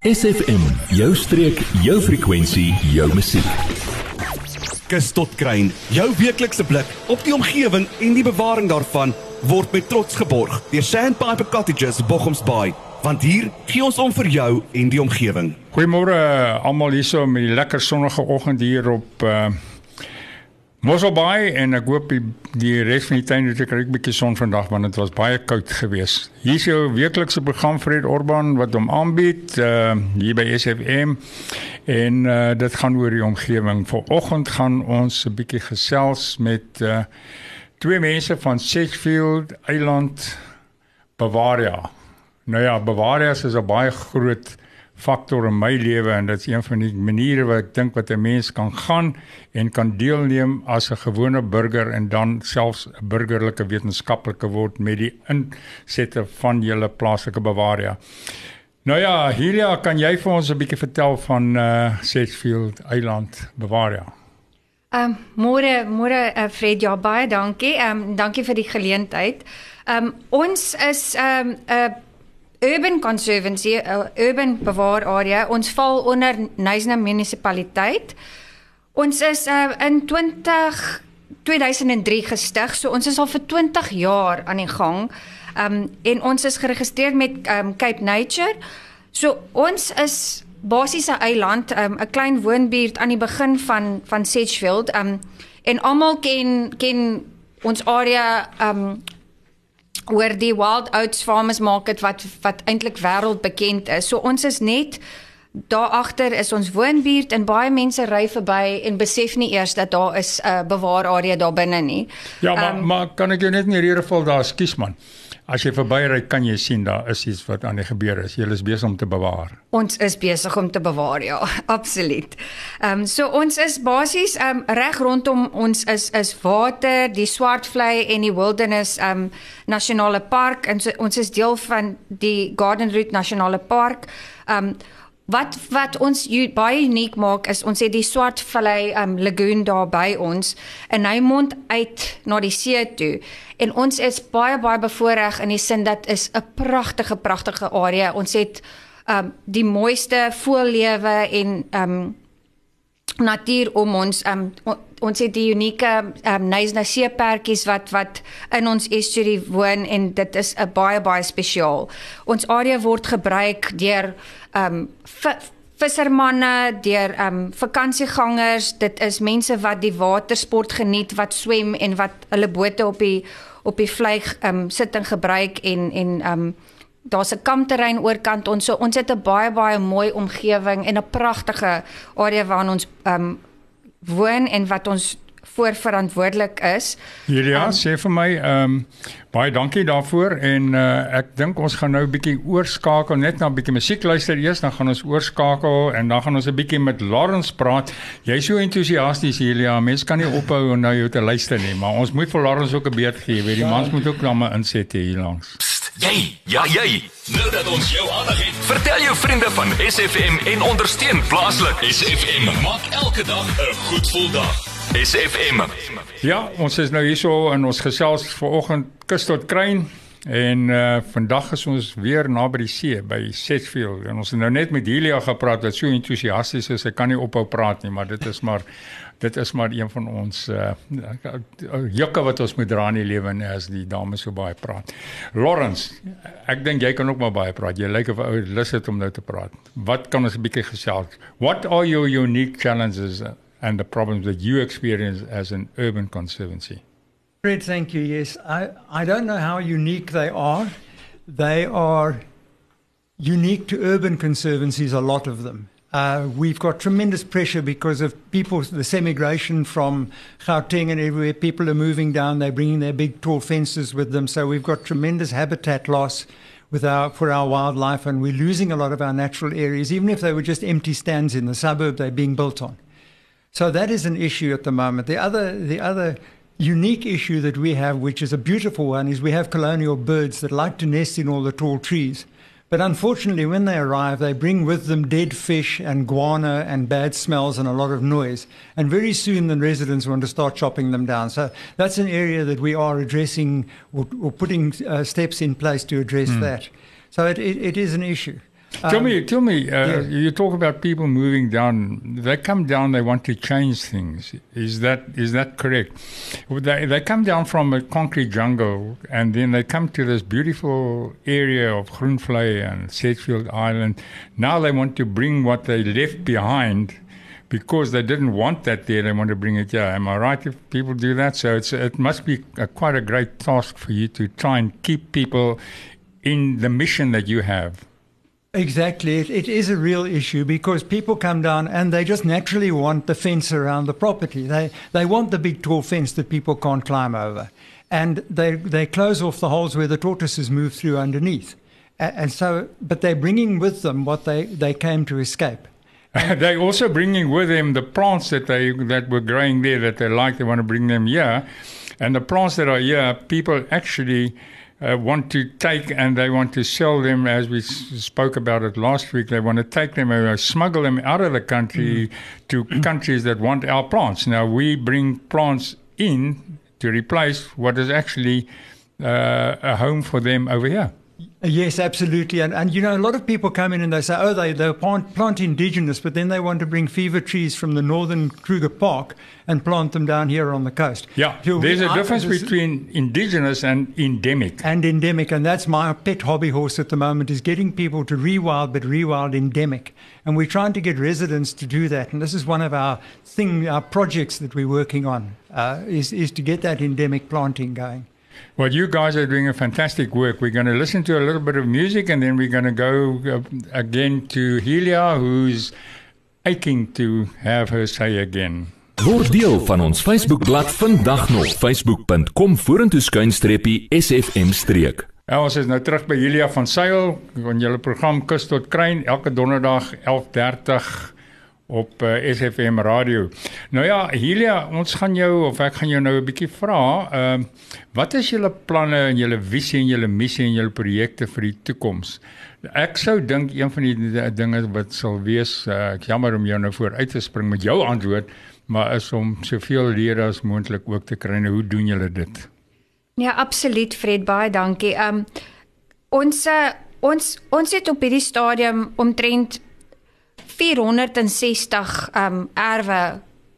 SFM, jou streek, jou frekwensie, jou musiek. Kus tot kruin, jou weeklikse blik op die omgewing en die bewaring daarvan word met trots geborg deur Sandpiper Cottages Bochums Bay, want hier gee ons om vir jou en die omgewing. Goeiemôre almal hierso met die lekker sonnige oggend hier op uh Mosselbaai en ek hoop die, die res van die tyd het ek 'n bietjie son vandag want dit was baie koud geweest. Hier is jou weeklikse program Fred Orban wat hom aanbied uh hier by SFM en uh dit gaan oor die omgewing. Vanoggend gaan ons 'n bietjie gesels met uh twee mense van Sedgefield Eiland Bavaria. Nou ja, Bavaria is 'n baie groot faktor in my lewe en dit is een van die maniere wat ek dink wat 'n mens kan gaan en kan deelneem as 'n gewone burger en dan selfs 'n burgerlike wetenskaplike word met die insette van julle plaaslike Bavaria. Nou ja, Hilia, kan jy vir ons 'n bietjie vertel van uh Sedgefield Eiland Bavaria? Ehm um, môre môre uh, Fred, ja baie dankie. Ehm um, dankie vir die geleentheid. Ehm um, ons is ehm um, 'n uh, Urban Conservancy, uh, Urban Bewaar Area. Ons val onder Nyasa munisipaliteit. Ons is uh, in 20 2003 gestig. So ons is al vir 20 jaar aan die gang. Um en ons is geregistreer met um Cape Nature. So ons is basies 'n eiland, um 'n klein woonbuurt aan die begin van van Sedgefield. Um en almal ken ken ons area um oor die Wild Oats Farmers Market wat wat eintlik wêreldbekend is. So ons is net daar agter is ons woonbuurt en baie mense ry verby en besef nie eers dat daar is 'n uh, bewaararea daar binne nie. Ja, maar um, maar kan ek jou net in die rede val daar skuis man. As jy verbyry kan jy sien daar is iets wat aan die gebeur is. Jy is besig om te bewaar. Ons is besig om te bewaar, ja, absoluut. Ehm um, so ons is basies ehm um, reg rondom ons is is water, die Swartvlei en die Wilderness ehm um, Nasionale Park en so, ons is deel van die Garden Route Nasionale Park. Ehm um, Wat wat ons baie uniek maak is ons het die Swartvlei um lagoon daar by ons en hy mond uit na die see toe. En ons is baie baie bevoordeel in die sin dat is 'n pragtige pragtige area. Ons het um die mooiste voëllewe en um natuur om ons um ons het die unieke um Nyasa seepertjies wat wat in ons estuary woon en dit is 'n baie baie spesiaal. Ons area word gebruik deur um vissermanne, deur um vakansiegangers, dit is mense wat die watersport geniet, wat swem en wat hulle bote op die op die vlieg um sit en gebruik en en um daar's 'n kampterrein oorkant ons so ons het 'n baie baie mooi omgewing en 'n pragtige area waarin ons um woon en wat ons voor verantwoordelik is. Ja, um, sê vir my, ehm um, baie dankie daarvoor en uh, ek dink ons gaan nou 'n bietjie oorskakel net na 'n bietjie musiek luister eers, dan gaan ons oorskakel en dan gaan ons 'n bietjie met Lawrence praat. Jy's so entoesiasties Julia, mense kan nie ophou om nou jou te luister nie, maar ons moet vir Lawrence ook 'n beurt gee, weet jy, mans moet ook name inset hier langs. Jy, ja jy. Nou dat ons jou aandag het, vertel jou vriende van SFM en ondersteun plaaslik. SFM maak elke dag 'n goed gevoel dag. SFM. Ja, ons is nou hierso in ons gesels vanoggend kus tot kruin en uh vandag is ons weer naby die see by Sedgefield en ons het nou net met Helia gepraat wat so entoesiasties is. Ek kan nie ophou praat nie, maar dit is maar dit is maar een van ons uh jukke wat ons moet dra in die lewe net as die dames so baie praat. Lawrence, ek dink jy kan ook maar baie praat. Jy lyk of ou lus het om nou te praat. Wat kan ons 'n bietjie gesels? What are your unique challenges and the problems that you experience as an urban conservancy? Fred, thank you. Yes, I, I don't know how unique they are. They are unique to urban conservancies, a lot of them. Uh, we've got tremendous pressure because of people, this emigration from Gauteng and everywhere. People are moving down, they're bringing their big tall fences with them. So we've got tremendous habitat loss with our, for our wildlife, and we're losing a lot of our natural areas, even if they were just empty stands in the suburb they're being built on. So that is an issue at the moment. The other, the other unique issue that we have, which is a beautiful one, is we have colonial birds that like to nest in all the tall trees. But unfortunately, when they arrive, they bring with them dead fish and guano and bad smells and a lot of noise. And very soon, the residents want to start chopping them down. So that's an area that we are addressing or, or putting uh, steps in place to address mm. that. So it, it, it is an issue. Tell Um, me, tell me. Uh, yeah. You talk about people moving down. They come down. They want to change things. Is that is that correct? They they come down from a concrete jungle, and then they come to this beautiful area of Groenvlei and Sedgefield Island. Now they want to bring what they left behind. Because they didn't want that there, they want to bring it here. Am I right? If people do that, so it's it must be a, quite a great task for you to try and keep people in the mission that you have. Exactly. It, it is a real issue because people come down and they just naturally want the fence around the property. They, they want the big tall fence that people can't climb over. And they, they close off the holes where the tortoises move through underneath. And so, but they're bringing with them what they, they came to escape. They're also bringing with them the plants that they that were growing there that they like. They want to bring them here, and the plants that are here, people actually uh, want to take and they want to sell them. As we s- spoke about it last week, they want to take them and uh, smuggle them out of the country to countries that want our plants. Now we bring plants in to replace what is actually uh, a home for them over here. Yes, absolutely. And, and you know, a lot of people come in and they say, oh, they, they plant, plant indigenous, but then they want to bring fever trees from the northern Kruger Park and plant them down here on the coast. Yeah, So there's a difference this- between indigenous and endemic. and endemic, and that's my pet hobby horse at the moment is getting people to rewild, but rewild endemic, and we're trying to get residents to do that. And this is one of our thing, our projects that we're working on uh, is is to get that endemic planting going. Well, you guys are doing a fantastic work. We're going to listen to a little bit of music and then we're going to go uh, again to Helia, who's aching to have her say again. Word deel van ons Facebookblad vandag nog facebook.com vorentoe skuinstreepie SFM streek. Ja, ons is nou terug by Helia van Sail van julle program Kus tot Kruin elke donderdag 11:30 op uh, SFM radio. Nou ja, Helia, ons gaan jou of ek gaan jou nou 'n bietjie vra, ehm uh, wat is julle planne en julle visie en julle missie en julle projekte vir die toekoms? Ek sou dink een van die dinge wat sal wees, uh, ek jammer om jou nou vooruit te spring met jou antwoord, maar is om soveel lede as moontlik ook te kry. Nou, hoe doen julle dit? Ja, absoluut Fred, baie dankie. Um ons uh, ons ons het op hierdie stadium omtrent 460 um erwe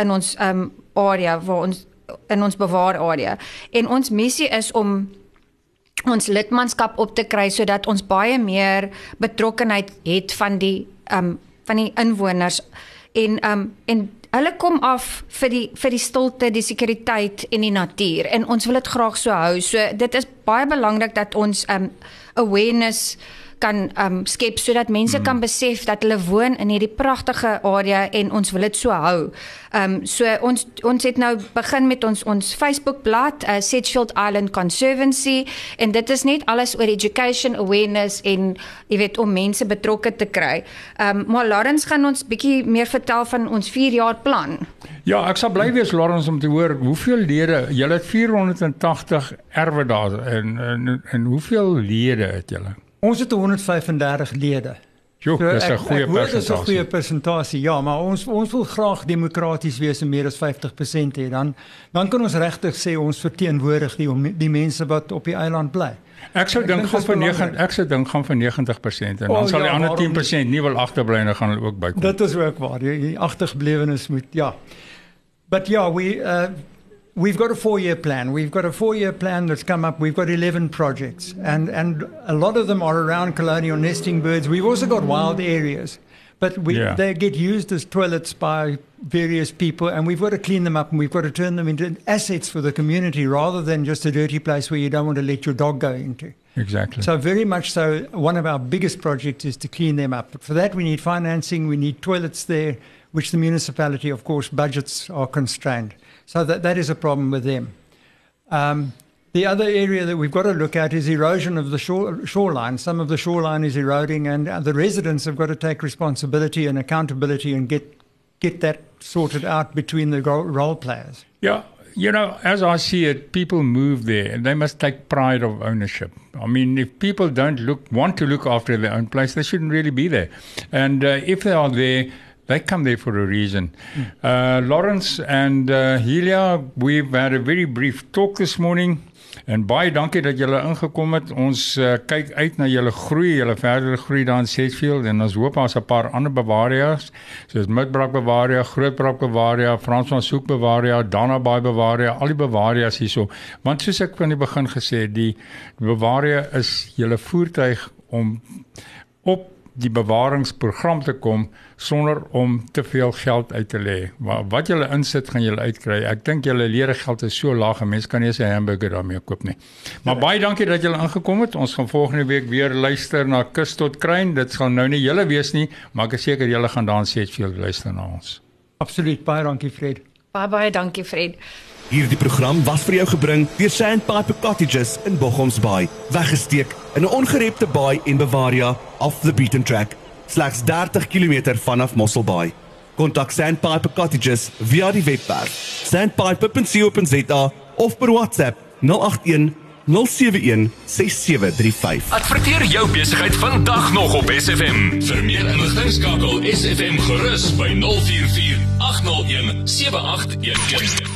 in ons um area waar ons in ons bewaar area. En ons missie is om ons lidmaatskap op te kry sodat ons baie meer betrokkenheid het van die um van die inwoners en um en hulle kom af vir die vir die stilte, die sekuriteit en die natuur en ons wil dit graag so hou. So dit is baie belangrik dat ons um awareness kan um skep sodat mense mm. kan besef dat hulle woon in hierdie pragtige area en ons wil dit so hou. Um so ons ons het nou begin met ons ons Facebook bladsy uh, Sedgefield Island Conservancy en dit is net alles oor education awareness en jy weet om mense betrokke te kry. Um maar Lawrence gaan ons bietjie meer vertel van ons 4 jaar plan. Ja, ek sal bly wees Lawrence om te hoor hoeveel lede, julle het 480 erwe daar en en, en hoeveel lede het julle? Ons het 135 lede. Jo, dis 'n goeie hoor Dis 'n persentasie. goeie persentasie. Ja, maar ons ons wil graag demokraties wees en meer as 50% hê. Dan dan kan ons regtig sê ons verteenwoordig die om- die mense wat op die eiland bly. Ek sou dink gaan vir 9 belangrik. ek sou dink gaan vir 90% en dan O, sal die ja, ander waarom 10% nie wil agterbly en dan gaan hulle ook bykom. Dit is ook waar. Die, die agtergeblewenes moet ja. But yeah, we uh, we've got a four-year plan. We've got a four-year plan that's come up. We've got 11 projects, and and a lot of them are around colonial nesting birds. We've also got wild areas, but we Yeah. they get used as toilets by various people, and we've got to clean them up, and we've got to turn them into assets for the community rather than just a dirty place where you don't want to let your dog go into. Exactly. So very much so, one of our biggest projects is to clean them up. But for that, we need financing. We need toilets there, which the municipality, of course, budgets are constrained. So that that is a problem with them. Um, the other area that we've got to look at is erosion of the shore, shoreline. Some of the shoreline is eroding, and uh, the residents have got to take responsibility and accountability and get get that sorted out between the role players. Yeah, you know, as I see it, people move there and they must take pride of ownership. I mean, if people don't look want to look after their own place, they shouldn't really be there. And uh, if they are there, they come there for a reason. Uh, Lawrence and uh, Helia, we've had a very brief talk this morning. En baie dankie dat julle ingekom het. Ons uh, kyk uit na julle groei, julle verdere groei daar in Sedgefield en ons hoop ons 'n paar ander Bavaria's soos Midbrak Bavaria, Grootbrak Bavaria, Fransman Soek Bavaria, Danabaai Bavaria, al die Bavaria's hierso. Want soos ek van die begin gesê het, die Bavaria is julle voertuig om op die bewaringsprogram te kom sonder om te veel geld uit te lê. Maar wat jy insit, gaan jy uitkry. Ek dink julle lede geld is so laag, 'n mens kan nie 'n hamburger daarmee koop nie. Maar baie dankie dat julle ingekom het. Ons gaan volgende week weer luister na Kus tot Kruin. Dit gaan nou nie julle wees nie, maar ek is seker julle gaan dan sê veel luister na ons. Absoluut. Baie dankie Fred. Baie baie dankie Fred. Hierdie program was vir jou gebring deur Sandpiper Cottages in Bochomsbaai, weggesteek in 'n ongerepte baai in Bavaria, off the beaten track, slegs 30 km vanaf Mosselbaai. Kontak Sandpiper Cottages via die webwerf sandpiper.co.za of per WhatsApp 081 071 6735. Adverteer jou besigheid vandag nog op SFM. Vir meer inligting skakel SFM gerus by 044 801 7811.